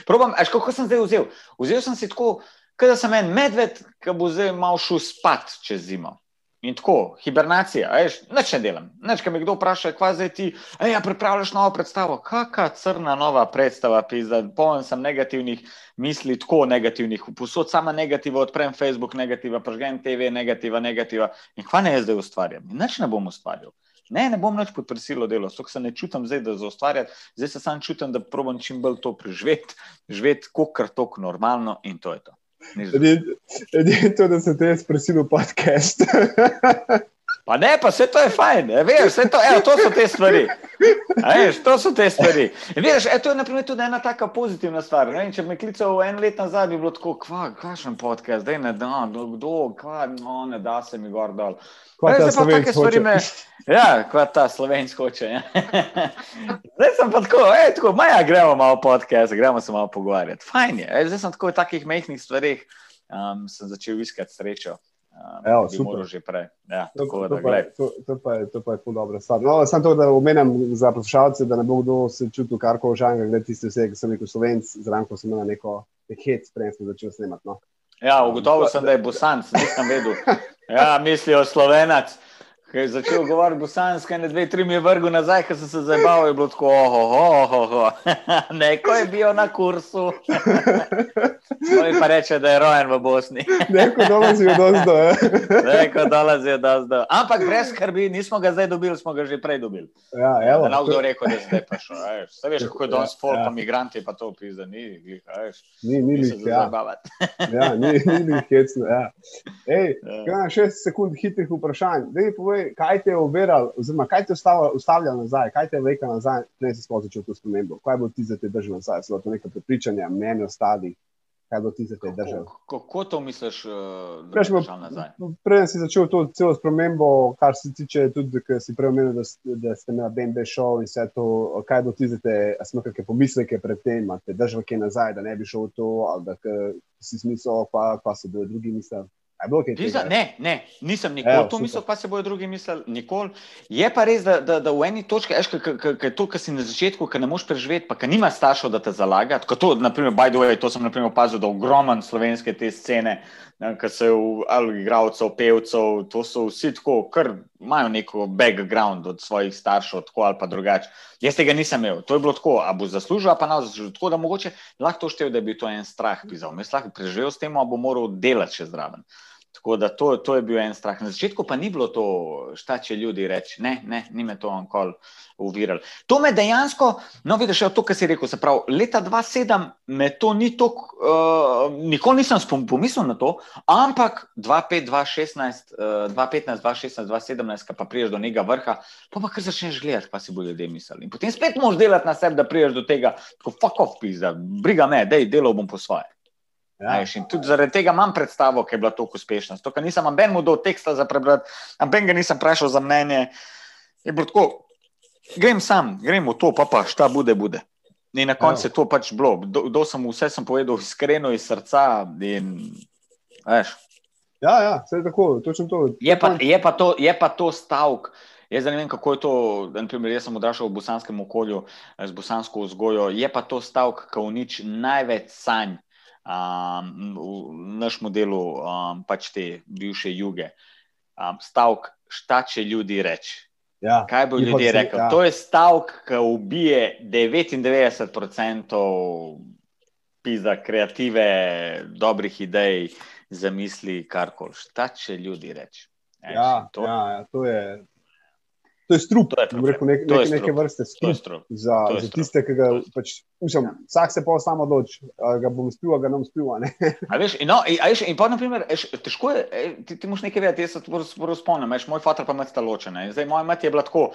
probam, až kako sem zdaj vzel? Vzel sem si tako, da sem en medved, ki bo zdaj malo šel spat čez zimo. In tako, hibernacija, veš, nič ne delam. Neč, kaj me kdo vpraša, kva zdaj ti, ja, pripravljaš novo predstavo. Kakšna crna nova predstava, pizda, poln sem negativnih misli, tako negativnih, posod sama negativa, odprem Facebook, negativa, prežgem TV, negativa, negativa. In kva ne jaz zdaj ustvarjam? Nič ne bom ustvarjal. Ne, ne bom več pod prisilo delo, so se ne čutim zdaj, da zaustvarjam, zdaj se sam čutim, da probujem čim bolj to preživeti, živeti kot kar tok normalno in to je to. Edino, to, da sem te jaz prosil v podcast. Pa ne, pa vse to je fajn, veš, to, evo, to so te stvari. Veš, to so te stvari. Veš, e, to je naprimer, tudi ena taka pozitivna stvar. Ne? Če me klical en let nazaj, bi bilo tako, kva, kakšen podcast, zdaj ne da, kdo, kva, no, ne da se mi gor dol. Zdaj pa take stvari me. Ja, kva ta slovensk hoče. Ja. Zdaj sem pa tako, ej, tako, maja, gremo malo podcast, gremo se malo pogovarjati. Fajn je, ej, zdaj sem tako v takih mehkih stvarih, um, sem začel iskati srečo. Um, Evo, super. Že prej. Ja, to, tako, to, da, pa, to, to, pa je, to pa je kul dobro. No, Sam to, da omenjam za poslušalce, da ne bo kdo se čutil karkoli žanga, glede tiste vse, ki sem rekel slovenc, zranko sem na neko hec, prej sem začel snemati. No. Ja, ugotovil sem, da je bosanc, nisem vedel. Ja, mislijo slovenac. Ko je začel govoriti bosansko, ne dve, tri mi je vrgel nazaj, ker sem se zabaval, je bilo tako, oho, oho, oho. neko je bil na kursu. Moj pa reče, da je rojen v Bosni. neko dolazi od ozdo. neko dolazi od ozdo. Ampak brez skrbi, nismo ga zdaj dobili, smo ga že prej dobili. Ja, evo. Da kdo rekel, da je zdaj pa šel. Vse veš, kako je danes folk, ja. pa migranti, pa to opisa, ni, glih, veš. Ni, ni, ni, ja. ja, ni, ni, ni, hecno, ja. Ej, ja. šest sekund hitrih vprašanj. Dej, povej, kaj te je uveralo, oziroma kaj te je ustavljalo nazaj, kaj te je vlekel nazaj, da si sploh začel to spremembo. Kaj bo ti za te držal nazaj, so to neka prepričanja, mnenja ostali. Kaj bo ti za te držal? Kako to misliš, uh, da si začel nazaj? Prej si začel to celo spremembo, kar se tiče tudi, ker si prej omenil, da, da ste imeli BNB show in vse to. Kaj bo ti za te, a smo kakšne pomisleke pred tem, da te držal kaj nazaj, da ne bi šel v to, ali da si smisel, pa, pa se bodo drugi mislili. Pisa, ne, ne, nisem nikoli Evo, to mislil, pa se bodo drugi mislili. Nikoli. Je pa res, da, da, da v eni točki, ki je to, kar si na začetku, ki ne moš preživeti, pa ki nima staršev, da te zalaga. To, naprimer, by the way, to sem naprimer, opazil, da ogromen slovenske te scene, ki so ali igravcev, pevcev, to so vsi tako, ker imajo neko background od svojih staršev, tako ali pa drugače. Jaz tega nisem imel, to je bilo tako, a bo zaslužil, pa nas zaslužil. Tako da mogoče lahko to števil, da bi to en strah pisal. Jaz lahko preživel s tem, a bo moral delati še zraven. Tako da to, to je bil en strah. Na začetku pa ni bilo to, šta če ljudi reči. Ne, ne, ni me to ankoli uviralo. To me dejansko, no, vidiš, to, kar si rekel, pravi, leta 2007 me to ni tako, uh, nikoli nisem pomislil na to, ampak 2005, 2016, uh, 2015, 2016, 2017, ki pa priješ do nekega vrha, pa pa kar začneš gledati, pa si bodo ljudje mislili. In potem spet moraš delati na sebi, da priješ do tega, tako fuck off, pizda, briga me, dej, delo bom po svoje. Ja. In tudi zaradi tega imam predstavo, ki je bila tako uspešna. To, ker nisem noben mu dal teksta za prebrati, noben ga nisem vprašal za mnenje. Tako, grem sam, grem v to, pa pa šta bude, bude. In na koncu ja. je to pač bilo. Do, do sem vse sem povedal iskreno iz srca. In, ja, ja, vse je tako, točno to. Je pa, je pa to, je pa to stavek. Jaz ne vem, kako je to. Naprimer, jaz sem odraščal v bosanskem okolju, z bosansko vzgojo. Je pa to stavek, ki uniči največ sanj um, v našem modelu, um, pač te bivše juge. Um, stavek, šta če ljudi reči. Ja, Kaj bo ljudje rekli? Ja. To je stavek, ki ubije 99% pisa, kreative, dobrih idej, zamisli, karkoli. Šta če ljudi reči? Ja, to... ja, ja, to je To je strup, to je rekel, nek, nek, neke vrste strup. strup. Za, za tiste, ki ga pač, mislim, vsak se pa samo odloči, ga bom spil, ga nam spil. Veš, no, in, veš, in pa, naprimer, eš, težko je, ti, ti moš nekaj vedeti, jaz se to spomnim, moj fotor pa med sta ločena. Zdaj, moja mati je bila tako.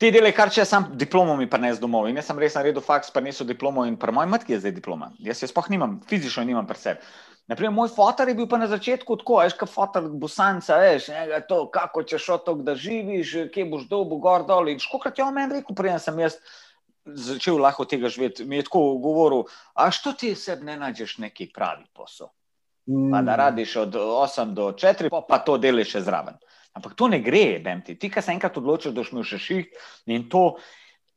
Ti delaš, kar če sam diplomo mi prines domov. In jaz sem res naredil faks, niso diplomo in pri mojem matki je zdaj diploma. Jaz se sploh nimam, fizično nimam pri sebi. Naprimer, moj fotor je bil pa na začetku tako, veš, kot fotor bosanca, veš, ne, to, kako češ otok, da živiš, kje boš dobil gor dol. In škokrat je on meni rekel, preden sem jaz začel lahko tega živeti, mi je tako govoril, a što ti sebi ne nađeš neki pravi posel? Mm. Pa da radiš od 8 do 4, pa, pa to deliš še zraven. Ampak to ne gre, vem ti. Ti, ki se enkrat odločiš, da boš imel še šiht in to.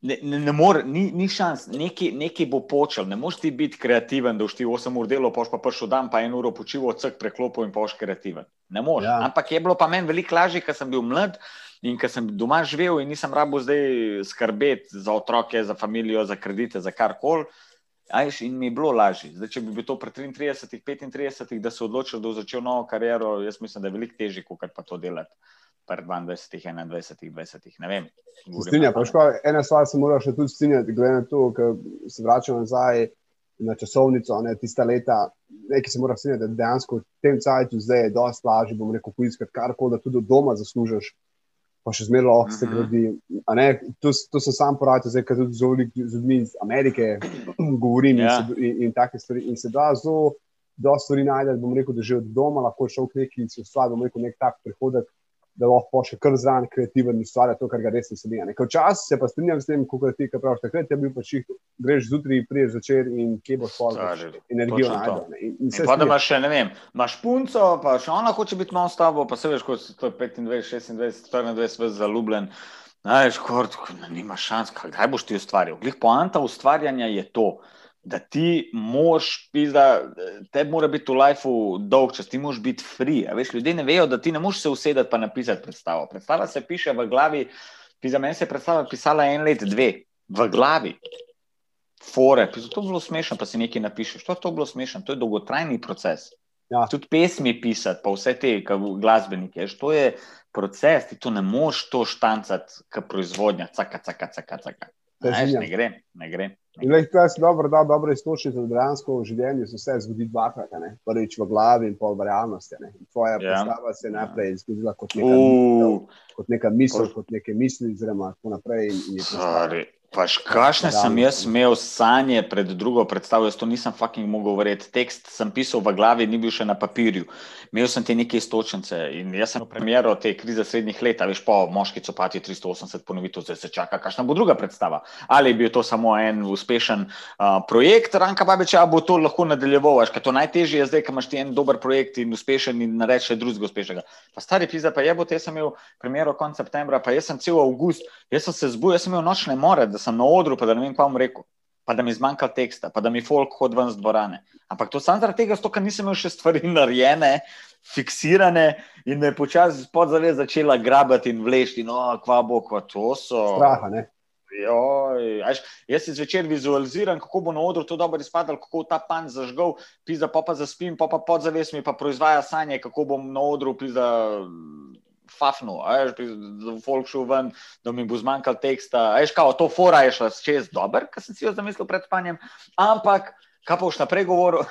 Ne, ne, ne more, ni, ni šans, nekaj bo počel, ne moreš ti biti kreativen, da ti 8 ur delo, poš pa prišel dan, pa en uro počival, vsak preklopil in poš kreativen. Ne moreš. Ja. Ampak je bilo pa meni veliko lažje, ker sem bil mlad in ker sem doma živel in nisem rabo zdaj skrbeti za otroke, za družino, za kredite, za karkoli. Ajš, in mi je bilo lažje. Zdaj, če bi bil to pri 33, 35, da se odločil, da bo začel novo kariero, jaz mislim, da je veliko težje, kot pa to delati. Pri 22, 21, 20, ne vem. Strinjam, pa škoda, ena stvar se mora še tudi strinjati, glede na to, ker se vračam nazaj na časovnico, ne tiste leta. Nekaj se mora strinjati, da dejansko v tem času zdaj je dosti lažje, bom rekel, poiskati karkoli, da tudi doma zaslužiš pa še zmeraj lahko se gradi. To, to sem sam poradil, zdaj, ker tudi z ljudmi iz Amerike govorim ja. in, in, in take stvari. In se da zelo, da stvari najdeš, bom rekel, da že od doma lahko šel k neki in si ustvaril, bom rekel, nek tak prihodek da lahko še kar zraven kreativen ustvarja to, kar ga res veseli. Včasih se pa strinjam s tem, kako ti praviš, takrat je bil pač jih, greš zjutraj, priješ začer in kje boš spal, energijo najdeš. Pa da imaš še, ne vem, imaš punco, pa še ona hoče biti malo s tabo, pa se veš, kot si 25, 26, 24, veš zaljubljen. Največ, kot nimaš šans, kaj boš ti ustvaril. Glih poanta ustvarjanja je to da ti moš, da te mora biti v lifeu dolg čas, ti moš biti free. Veš, ljudje ne vejo, da ti ne moš se usedeti pa napisati predstavo. Predstava se piše v glavi, za meni se je predstava pisala en let, dve, v glavi. Fore, pisa, to je bilo smešno, pa si nekaj napišeš. To je to bilo smešno, to je dolgotrajni proces. Ja. Tudi pesmi pisati, pa vse te glasbenike. To je proces, ti to ne moš to štancati, kot proizvodnja, caka, caka, caka. caka. Ne, ne gre, ne gre. Le, to je dobro, da dobro iztočiš za dejansko v življenju, se vse zgodi dvakrat, prvič v glavi in pol v realnosti. Ne? Tvoja ja. predstava se je najprej zgodila kot neka, uh. kot neka misel, kot neke misli, oziroma tako naprej. In, in Paš, kakšne sem jaz imel sanje pred drugo predstavo, jaz to nisem fucking mogel verjeti. Tekst sem pisal v glavi, ni bil še na papirju. Imel sem te neke istočnice in jaz sem premjero te krize srednjih let, veš, po moški copati 380 ponovitev, zdaj se čaka, kakšna bo druga predstava. Ali je bil to samo en uspešen uh, projekt, Ranka Babiča, bo to lahko nadaljeval, ker to najtežje je zdaj, ko imaš ti en dober projekt in uspešen in nareče drugega uspešnega. Pa stari pizza, pa je bo te sem imel premjero konec septembra, pa jaz sem cel avgust, jaz sem se zbudil, jaz sem imel nočne more da sem na odru, pa da ne vem, kaj bom rekel, pa da mi zmanjka teksta, pa da mi folk hodi ven z dvorane. Ampak to samo zaradi tega, ker nisem imel še stvari narejene, fiksirane in me je počasi podzavest začela grabati in vleči, no, kva bo, kva to so. Straha, ne. Joj, až, jaz si zvečer vizualiziram, kako bo na odru to dobro izpadalo, kako bo ta pan zažgal, pisa pa pa zaspim, pa pa podzavest mi pa proizvaja sanje, kako bom na odru pisa fafnu, ajš, da bo folk šel ven, da mi bo zmanjkal teksta. Ajš, kao, to fora je šla čez dober, kar sem si jo zamislil pred spanjem, ampak kaj pa už naprej govoril?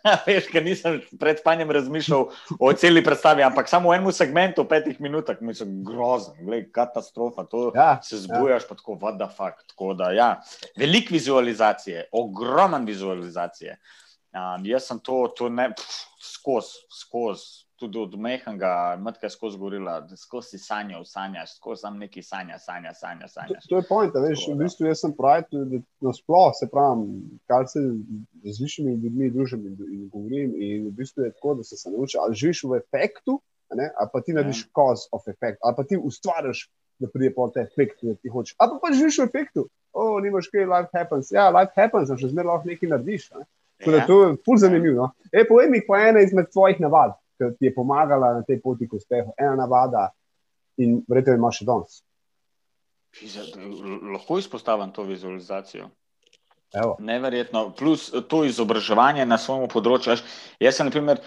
Veš, ker nisem pred spanjem razmišljal o celi predstavi, ampak samo v enem segmentu, petih minutah, mi so grozen, gled, katastrofa. To ja, se zbujaš, ja. pa tako, what the fuck. Tako da, ja, velik vizualizacije, ogromen vizualizacije. Um, jaz sem to, to ne, skozi, skozi tudi od mehnega, matka je skozi govorila, da skozi sanjo, sanjaš, skozi sam neki sanja, sanja, sanja. sanja. To, to je point, veš, v bistvu jaz sem pravi, da nasploh se pravim, kar se z različnimi ljudmi družim in, in govorim, in v bistvu je tako, da se se nauči, ali živiš v efektu, ne, ali pa ti narediš ja. cause of effect, ali pa ti ustvariš, da pride po te efekt, ki ti hočeš, ali pa, pa živiš v efektu, o, oh, nimaš kaj, life happens, ja, life happens, še zmeraj lahko nekaj narediš. Ne. Ja. To je ful zanimivo. No? E, povej mi, pa ena izmed tvojih navad ki ti je pomagala na tej poti k uspehu, ena navada in verjetno imaš še danes. Lahko izpostavim to vizualizacijo. Evo. Neverjetno. Plus to izobraževanje na svojem področju. Jaz sem, na primer,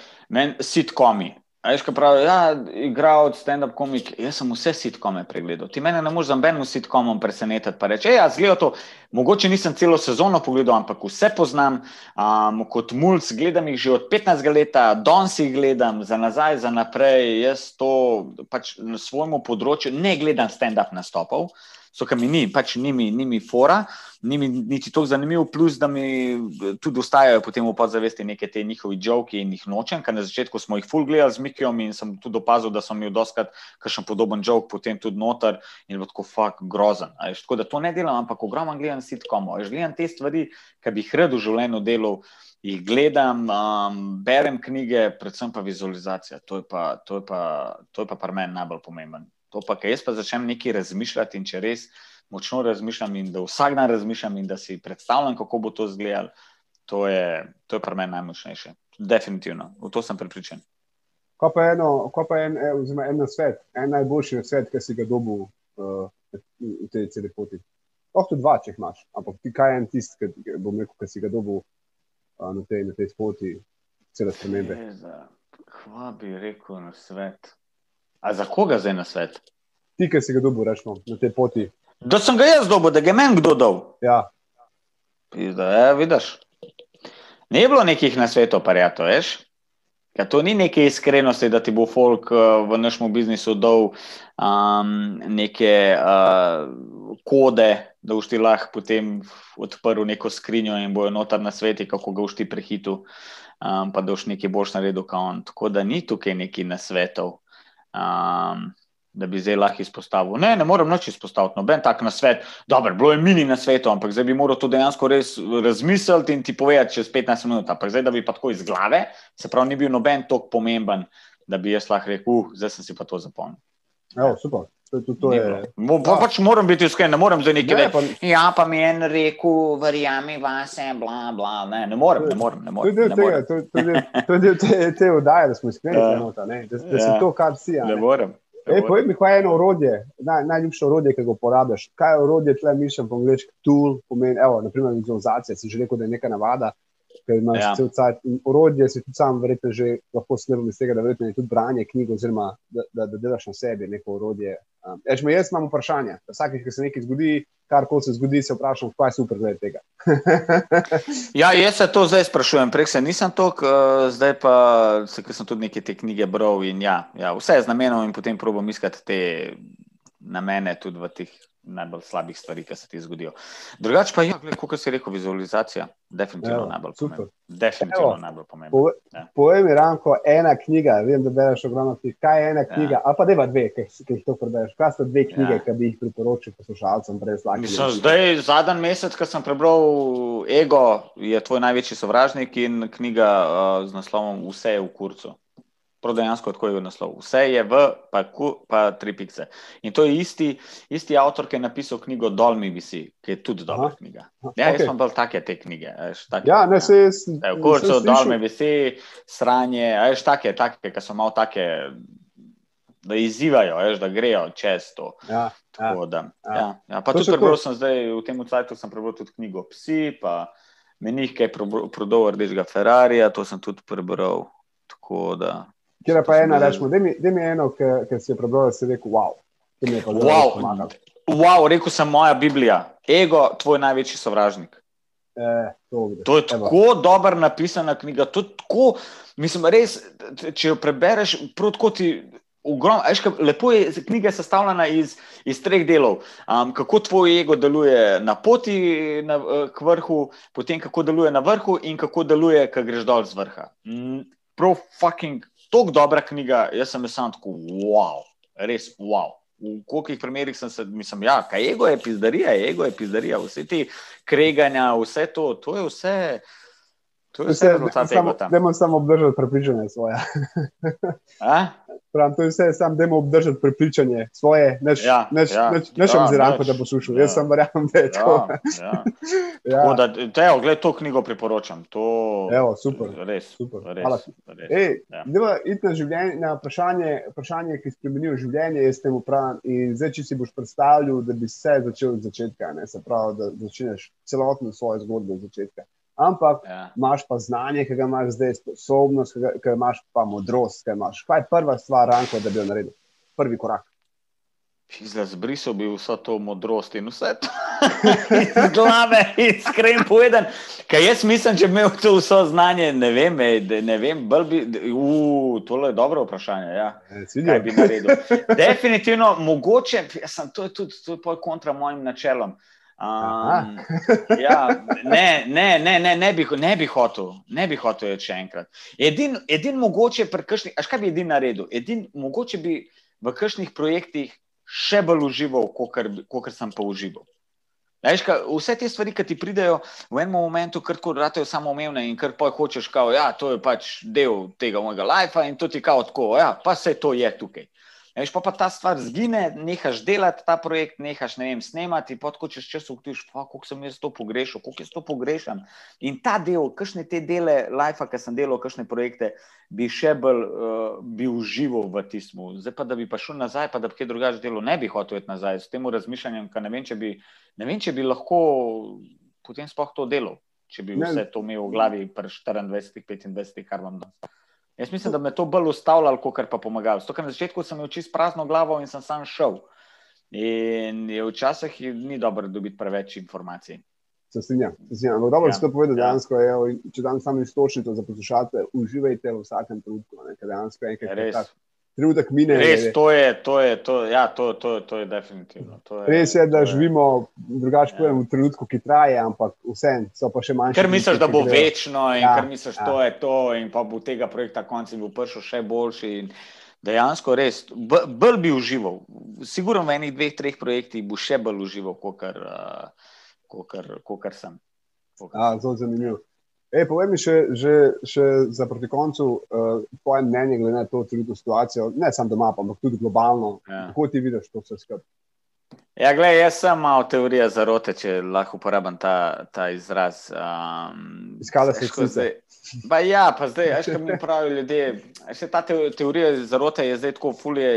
sitkomi. Ajš, kaj pravi, ja, igral od stand-up komik, jaz sem vse sitkome pregledal. Ti mene ne moreš za nobenim sitkomom presenetiti, pa reči, ja, zgledal to, mogoče nisem celo sezono pogledal, ampak vse poznam, um, kot mulj, gledam jih že od 15 let, danes jih gledam, za nazaj, za naprej, jaz to pač na svojemu področju ne gledam stand-up nastopov so kam ni, pač ni mi, ni mi fora, ni mi niti tako zanimivo, plus da mi tudi ostajajo potem v podzavesti neke te njihovi joke in jih nočem, ker na začetku smo jih full gledali z Mikijom in sem tudi opazil, da so mi odoskrat kakšen podoben joke potem tudi noter in bo tako fuk grozen. Tako da to ne delam, ampak ogromno gledam sitkomo. Gledam te stvari, ki bi jih rad v življenju delal. Jih gledam, um, berem knjige, predvsem pa vizualizacija. To je pa, to je pa, to je pa pri meni najbolj pomemben. To pa, ker jaz pa začnem nekaj razmišljati in če res močno razmišljam in da vsak dan razmišljam in da si predstavljam, kako bo to izgledalo, to je, to je pri meni najmočnejše. Definitivno, v to sem pripričan. Ko pa, eno, ko pa en, oziroma en svet, en najboljši svet, ki si ga dobil uh, v tej celi poti. Lahko dva, če imaš, ampak ti kaj je en tisti, ki bom rekel, ki si ga dobil uh, na tej, tej poti, cele spremembe. Hvala bi rekel na svet. A za koga zdaj na svet? Ti, ki si ga dobil, rečemo, na tej poti. Da sem ga jaz dobil, da ga je meni kdo dal. Ja. Pizda, ja, vidiš. Ni bilo nekih na svetu, pa je to, veš? Ja, to ni neke iskrenosti, da ti bo folk uh, v našem biznisu dal um, neke uh, kode, da boš ti lahko potem odprl neko skrinjo in bojo notar na sveti, kako ga boš ti prehitil, um, pa da boš nekaj boš naredil, kot on. Tako da ni tukaj neki nasvetov. Um, da bi zdaj lahko izpostavil. Ne, ne morem noč izpostaviti, noben tak na svet. Dobro, bilo je mini na svetu, ampak zdaj bi moral to dejansko res razmisliti in ti povedati čez 15 minut. Ampak zdaj, da bi pa tako iz glave, se pravi, ni bil noben tok pomemben, da bi jaz lahko rekel, uh, zdaj sem si pa to zapomnil. Ja, super. To, to, to je, Mo, pa, pač moram biti iskren, ne morem zdaj nekaj Ne, reči. pa- Ja, pa mi je en rekel, verjami vase, bla, bla. Ne, ne morem, ne morem. Ne To je morem, del tega, morem. to, je del- te, te oddaje, da smo iskreni, Ja. ja. da, da si Ja. to, kar si. a Ne ne. morem. Morem. povej mi, kaj je eno orodje, naj, najljubše orodje, ki ga uporabljaš. Kaj je orodje, tle mišljam po angliški tool, pomeni, evo, naprimer vizualizacija, si že rekel, da je neka navada, ker imaš Ja. ja. cel. In orodje si tudi sam verjetno že lahko smerom iz tega, da verjetno je tudi branje knjig, oziroma da, da, da delaš na sebi neko orodje. Um, Eš, jaz imam vprašanje. Vsakeč, ko se nekaj zgodi, kar koli se zgodi, se vprašam, kaj je super glede tega. Ja, jaz se to zdaj sprašujem, prej se nisem tok, uh, zdaj pa se, ker sem tudi neke te knjige bral in ja, ja, vse je z namenom in potem probam iskati te namene tudi v teh najbolj slabih stvarih, ki se ti zgodijo. Drugače pa, ja, kot si rekel, vizualizacija, definitivno Evo, najbolj super. pomembna. Definitivno Evo. najbolj pomembna. Pove, Ja. povej mi, Ranko, ena knjiga, vem, da bereš ogromno knjig. Kaj je ena knjiga, ali pa deva dve, ki jih to prebereš? Kaj so dve knjige, Ja. ja. ki bi jih priporočil poslušalcem brez lake? Mislim, zdaj, zadnji mesec, ko sem prebral Ego, je tvoj največji sovražnik in knjiga uh, z naslovom Vse je v kurcu. Prav dejansko tako je naslov. Vse je v, pa, ku, pa tri pikce. In to je isti, isti avtor, ki je napisal knjigo Dol mi visi, ki je tudi dobra Aha. knjiga. Ja, jaz Okej. sem bolj take te knjige. a veš, take, Ja, ne, se jaz. Da, v kurcu, dol me visi, sranje, veš, take, take, ki so malo take, da izzivajo, veš, da grejo čez to. Ja, ja. Tako da, Ja. ja. Ja, pa To tudi prebral sem zdaj v tem cajtu, sem prebral tudi knjigo Psi, pa menih, ki je prodal rdečega Ferrarija, to sem tudi prebral. Tako da. Kjer je pa ena, rečemo, da mi je eno, ki si je prebral, da si rekel, wow. To mi je zelo Wow, wow, rekel sem moja Biblija, ego, tvoj največji sovražnik. Eh, to. To je Evo. tako dobro napisana knjiga. To je tako, mislim, res, če jo prebereš, ti. Ugrom, veš, kaj, lepo je, knjiga je sestavljena iz, iz treh delov. Um, kako tvoj ego deluje na poti na, eh, k vrhu, potem kako deluje na vrhu in kako deluje, ko greš dol z vrha. Mm, Prav fucking, tako dobra knjiga, jaz sem sam tako, wow, res wow. V kolikih primerih sem se, mislim, ja, kaj ego je pizdarija, ego je pizdarija, vse te kreganja, vse to, to je vse. To je vse ego tam. Dajmo samo obdržati prepričanje svoje. Pravim, to je vse, samo dajmo obdržati prepričanje svoje. Neč, Ja, neč, ja, neč, neč ja, ja, ziranko, da bo slušal. Ja. Jaz sem verjamem, da je tako. Ja, ja. Ja. Tako da, Teo, gled, to knjigo priporočam. To, Evo, super. Res, Super. res, Hvala res. Ej, Ja. ja. Iti na, življenje, na vprašanje, vprašanje, ki spremenijo življenje, jaz temu pravim. In zdaj, če si boš predstavljal, da bi se začel od začetka, ne, se pravi, da začneš celotno svojo zgodbo od začetka. Ampak Ja. imaš pa znanje, ki ga imaš zdaj, sposobnost, ki ga- ki ga imaš pa modrost, ki jo imaš. Kaj je prva stvar, Ranko, da bi jo naredil? Prvi korak. Zbrisal bi vso to modrost in vse to iz glave, iskren povedan. Kaj jaz mislim, če bi imel to vso znanje, ne vem, ej, ne vem, bolj bi, uh, tole je dobro vprašanje, ja. Si Kaj bi naredil? Definitivno, mogoče, jaz sem, to je tudi to je pol kontra mojim načelom. Um, ja, ne, ne, ne, ne, ne, bi, ne bi hotel, ne bi hotel iti še enkrat. Edin, edin mogoče pri kakšnih, až kaj bi edin naredil? Edin mogoče bi v kakšnih projektih še bolj užival, kot sem pa užival. Veš, ka, vse te stvari, ki ti pridejo v enem momentu, kar tako ratajo samoumevne in kar pa hočeš, kao, ja, to je pač del tega mojega lajfa in to ti kao tako, ja, pa se to je tukaj. Veš, pa, pa ta stvar zgine, nehaš delati ta projekt, nehaš ne vem, snemati, pa tako čez čas ugotoviš, kako sem jaz to pogrešal, kako jaz to pogrešam. In ta del, kakšne te dele lajfa, ki sem delal, kakšne projekte, bi še bolj uh, bil živo v tismu. Zdaj pa, da bi pa šel nazaj, pa da bi kaj drugače delal, ne bi hotel iti nazaj s tem razmišljanjem, ker ne vem, če bi, ne vem, če bi lahko potem sploh to delal, če bi Ne. vse to imel v glavi pri 24, 25, kar vam da. Jaz mislim, da me to bolj ustavljalo, kot pa pomagalo. Zato, ker na začetku sem imel čist prazno glavo in sem sam šel. In včasih ni dobro dobiti preveč informacij. Se strinjam. Dobro ja. si to povedal, ja. dejansko je, če dan samo istočnico za poslušalce, uživajte v vsakem trenutku. Dejansko je enkrat trenutek mine. Res, to je, to je, to, ja, to, to, to je definitivno. To je, Res je, da je, živimo drugače ja. v trenutku, ki traje, ampak vse so pa še manjše. Ker misliš, da bo večno in ja. ker misliš, ja. je to in pa bo tega projekta konci bo prišel še boljši. In, Dejansko res, bolj bi užival. Sigurno v enih, dveh, treh projektih bo še bolj užival, kot kar. Uh, kot sem. Zelo zanimivo. E, povej mi še, že, še za proti koncu uh, tvoje mnenje glede na to celotno situacijo, ne samo doma, ampak tudi globalno. Ja. Kako ti vidiš to vse skupaj? Ja, gledaj, jaz sem malo teorija zarote, če lahko uporabim ta, ta izraz. Um, Iskala si vse. Pa ja, pa zdaj, veš, kaj mi pravijo ljudje. Še ta teorija zarote je zdaj tako fulje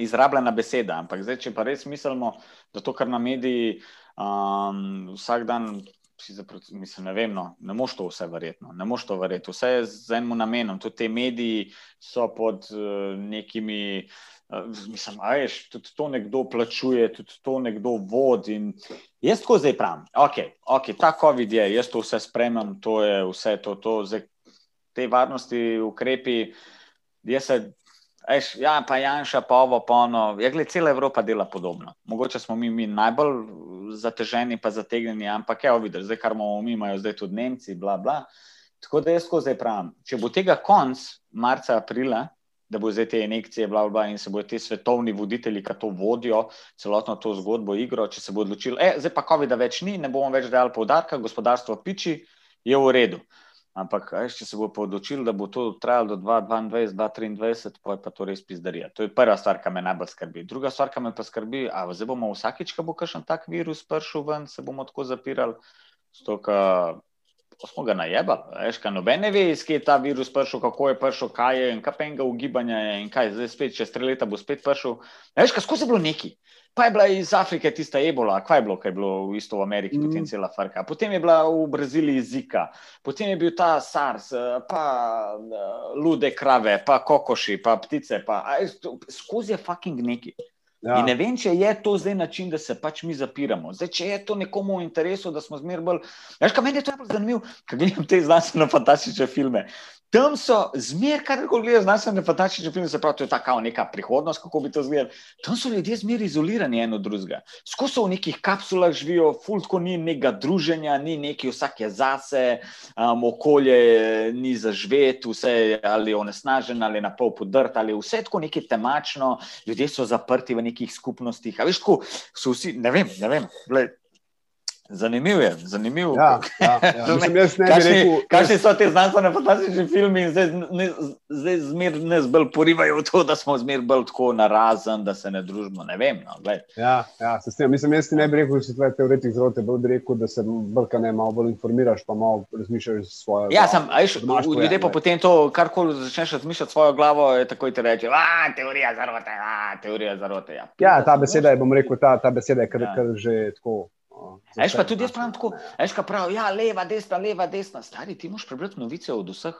izrabljena beseda, ampak zdaj, če pa res mislimo, da to, kar na mediji Um, vsak dan si zaproti, mislim, ne vem, no, ne moš to vse verjetno, ne moš to verjeti. Vse je z enim namenom. Tudi te mediji so pod uh, nekimi, uh, mislim, ajš, tudi to nekdo plačuje, tudi to nekdo vodi. In jaz tako zdaj pravim, ok, ok, ta COVID je, jaz to vse spremem, to je vse to, to zdaj, te varnosti ukrepi. Jaz se Eš, ja, pa Janša, pa ovo, pa ono. Ja, gled, cela Evropa dela podobno. Mogoče smo mi, mi najbolj zateženi, pa zategnjeni, ampak je videti, zdaj kar imamo mi, imajo zdaj tudi Nemci, bla, bla. Tako da jaz zdaj pravim, če bo tega konc marca, aprila, da bo zdaj te injekcije, bla, bla, in se bodo ti svetovni voditelji, ki to vodijo, celotno to zgodbo, igro, če se bo odločili, e, zdaj pa COVID-a več ni, ne bomo več dejali poudarka, gospodarstvo piči, je v redu. Ampak, aj, če se bo odločil, da bo to trajalo do 2022, 2023, pa je pa to res pizdarija. To je prva stvar, ki me najbolj skrbi. Druga stvar, ki me pa skrbi, a zdaj bomo vsakič, ko bo kakšen tak virus prišel ven, se bomo tako zapirali, stoka smo ga najebali. Veš, kaj noben ne ve, iz kje je ta virus prišel, kako je prišel, kaj je in kaj penga ugibanja je in kaj, zdaj spet čez tri leta bo spet prišel. Veš, kaj skozi je bilo neki. Pa je bila iz Afrike tista ebola, kaj je bilo, kaj je bilo v isto v Ameriki, mm. potem cela Farka. Potem je bila v Braziliji Zika, potem je bil ta SARS, eh, pa uh, lude krave, pa kokoši, pa ptice, pa skozi je fucking neki. Ja. In ne vem, če je to zdaj način, da se pač mi zapiramo. Zdaj, če je to nekomu v interesu, da smo zmeraj bolj. Veš, kaj meni je to najbolj zanimivo, kaj gledam te znanstveno-fantastične filme. Tam so zmeraj, kar koli gledajo, znanstvene fantastične filme, se pravi, to je ta kao neka prihodnost, kako bi to izgledalo. Tam so ljudje zmeraj izolirani eno od drugega. Skozi v nekih kapsulah živijo, fultko ni nekega druženja, ni neki vsak je zase, um, okolje ni zažvet, vse je ali onesnažen ali na pol podrt, ali vse tako neki temačno, ljudje so zaprti v nekih skupnostih. A veš, tako so vsi, ne vem, ne vem. Gled, Zanimivo je, zanimivo. Ja, ja, ja. Kakšni so te znanstvene fantastične filme in zdaj, zdaj zmer nas bolj porivajo v to, da smo zmer bolj tako narazen, da se ne družimo. Ne vem. No, ja, ja, se strinjam. Mislim, jaz ti ne bi rekel, da si tvoj teoretik zrote, bolj bi rekel, da se brka ne malo bolj informiraš, pa malo razmišljaš svojo. Ja, sem, ajš, ljudje pa potem to, karkoli začneš razmišljati svojo glavo, je takoj ti reče, a teorija zarote, a teorija zarote. Ja, ja ta beseda je, bom rekel, ta, ta beseda je kar, ja. kar že tako. Veš pa tudi jaz pravim tako, veš pa prav, ja, leva, desna, leva, desna. Stari, ti moš prebrati novice od vseh.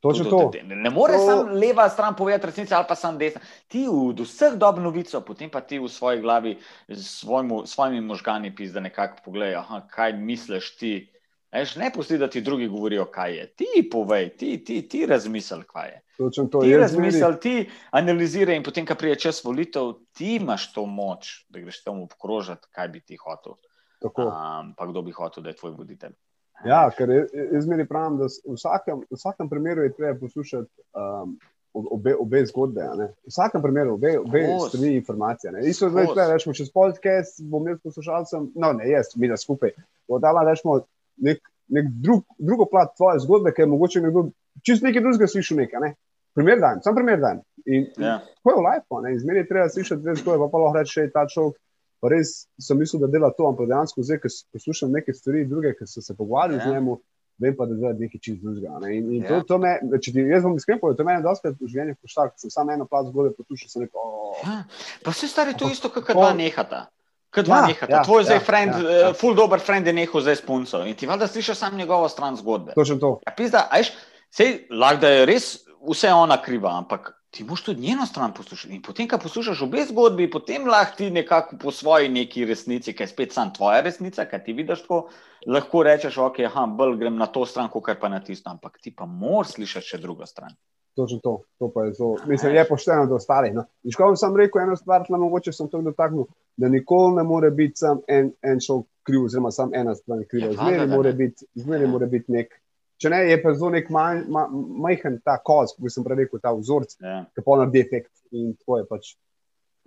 Točno to. Ne more to... samo leva stran povedati resnice ali pa samo desna. Ti od vseh dob novico, potem pa ti v svoji glavi s svojimi možgani pizda nekako pogledaj, kaj misliš ti. Veš, ne pusti, da ti drugi govorijo, kaj je. Ti povej, ti, ti, ti razmisli, kaj je. To, ti razmisli, ti analiziraj in potem, ko prije čas volitev, ti imaš to moč, da greš tam obkrožati, kaj bi ti hotel. Um, pa kdo bi hotel, da je tvoj voditelj? Ja, ker jaz meni pravim, da v vsakem, v vsakem primeru je treba poslušati um, obe, obe zgodbe. V vsakem primeru obe, obe strani informacije. Isto je zdaj, rečemo, čez podcast bom jaz poslušalcem, no ne jaz, mi da skupaj. Odala rečemo nek, nek drug, drugo plat tvoje zgodbe, ker je mogoče nekdo čist nekaj drugega slišal nekaj. Ne? Primer dan, sam primer dan. In, ja. in to je v life, izmeri treba slišati dve zgodbe, pa pa lahko reče, je ta človek pa res sem mislil, da dela to, ampak dejansko zdaj, ko poslušam neke stvari, druge, ki so se pogovarjali ja. z njim, vem pa, da zdaj nekaj čist drugega. Ne? In, in ja. to, to me, če ti jaz bom iskren povedal, to me je dosti v življenju poštar, ker sem samo eno plat zgodbe poslušal, sem rekel. Oh. Ja. Pa vse stari to isto, kot dva nehata. Kot dva ja, nehata. Ja, Tvoj zdaj ja, friend, ja, ja. Uh, full dober friend je nehal zdaj s punco in ti valjda slišiš samo njegovo stran zgodbe. Točno to. Ja, pizda, ajš, sej, lahko da je res vse ona kriva, ampak ti moš tudi njeno stran poslušati. In potem, ko poslušaš obe zgodbi, potem lahko ti nekako po svoji neki resnici, ki je spet sam tvoja resnica, kaj ti vidiš tako, lahko rečeš, ok, aha, bolj grem na to stran, kot pa na tisto, ampak ti pa moraš slišati še drugo stran. Točno to, to pa je zelo. Mislim, je pošteno do ostalih. No. In škoda sem rekel eno stvar, da mogoče sem to dotaknil, da nikoli ne more biti sam en, en šov kriv, oziroma sam ena stran kriva. Ja, zmeri mora biti, zmeri mora biti nek Če ne, je pa zelo nek majhen ta koz, kot sem prej rekel, ta vzorec, ja. ki pa naredi efekt in tako je pač.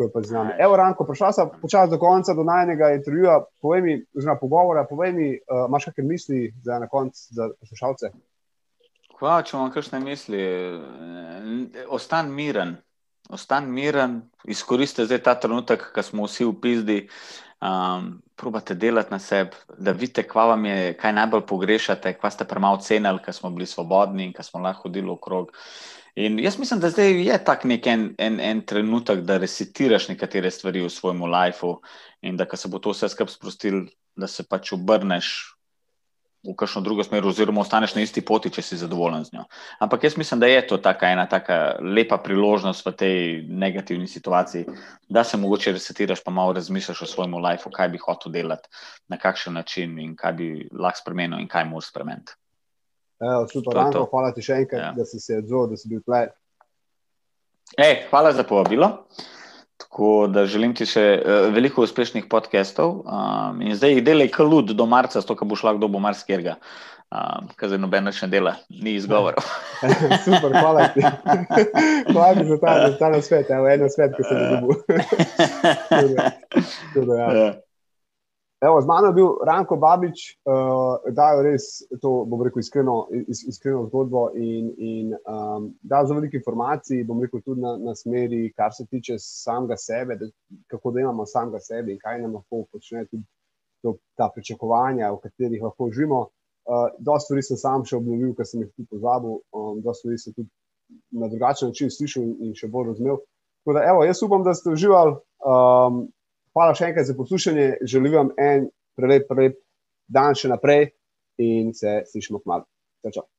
pač z nami. Evo, Ranko, prišel sem počasi do konca, do najnega intervjuja, povej mi, oziroma pogovora, povej mi, uh, imaš kakšne misli za na konc za poslušalce? Hva, če imam kakšne misli, ostan miren. Ostan miren, izkoristi zdaj ta trenutek, ko smo vsi v pizdi, um, probate delati na sebi, da vidite, kaj vam je, kaj najbolj pogrešate, kaj ste premalo cenili, ker smo bili svobodni in ker smo lahko hodili okrog. In jaz mislim, da zdaj je tak nek en, en, en trenutek, da resetiraš nekatere stvari v svojem lifeu in da se bo to vse skupaj sprostil, da se pač obrneš v kakšno drugo smer, oziroma ostaneš na isti poti, če si zadovoljen z njo. Ampak jaz mislim, da je to taka ena taka lepa priložnost v tej negativni situaciji, da se mogoče resetiraš, pa malo razmišljaš o svojem lifeu, kaj bi hotel delati, na kakšen način in kaj bi lahko spremenil in kaj moraš spremeniti. Evo, super, Ranko, hvala ti še enkrat, ja. da si se odzval, da si bil tle. Ej, hvala za povabilo. Tako da želim ti še uh, veliko uspešnih podcastov. Um, in zdaj jih delaj kalud do marca, to, kar bo šlo, kdo bo marsikega. Um, Ker zdaj noben več ne dela, ni izgovor. Super, hvala ti. hvala ti za ta, ta na svet, evo, eno svet, ki sem ga dobil. ja. Evo, z mano je bil Ranko Babič, uh, da je res to, bom rekel, iskreno, is, iskreno zgodbo in, in um, da je zelo veliko informacij, bom rekel, tudi na, na smeri, kar se tiče samega sebe, da, kako da imamo samega sebe in kaj nam lahko počne tudi to, ta pričakovanja, v katerih lahko živimo. Uh, dosta stvari sem sam še obnovil, ker sem jih tudi pozabil, um, dosta stvari sem tudi na drugačen način slišal in še bolj razumel. Tako da, evo, jaz upam, da ste uživali. Um, Hvala še enkrat za poslušanje, želim vam en prelep, prelep dan še naprej in se slišimo kmalo. Čau, čau.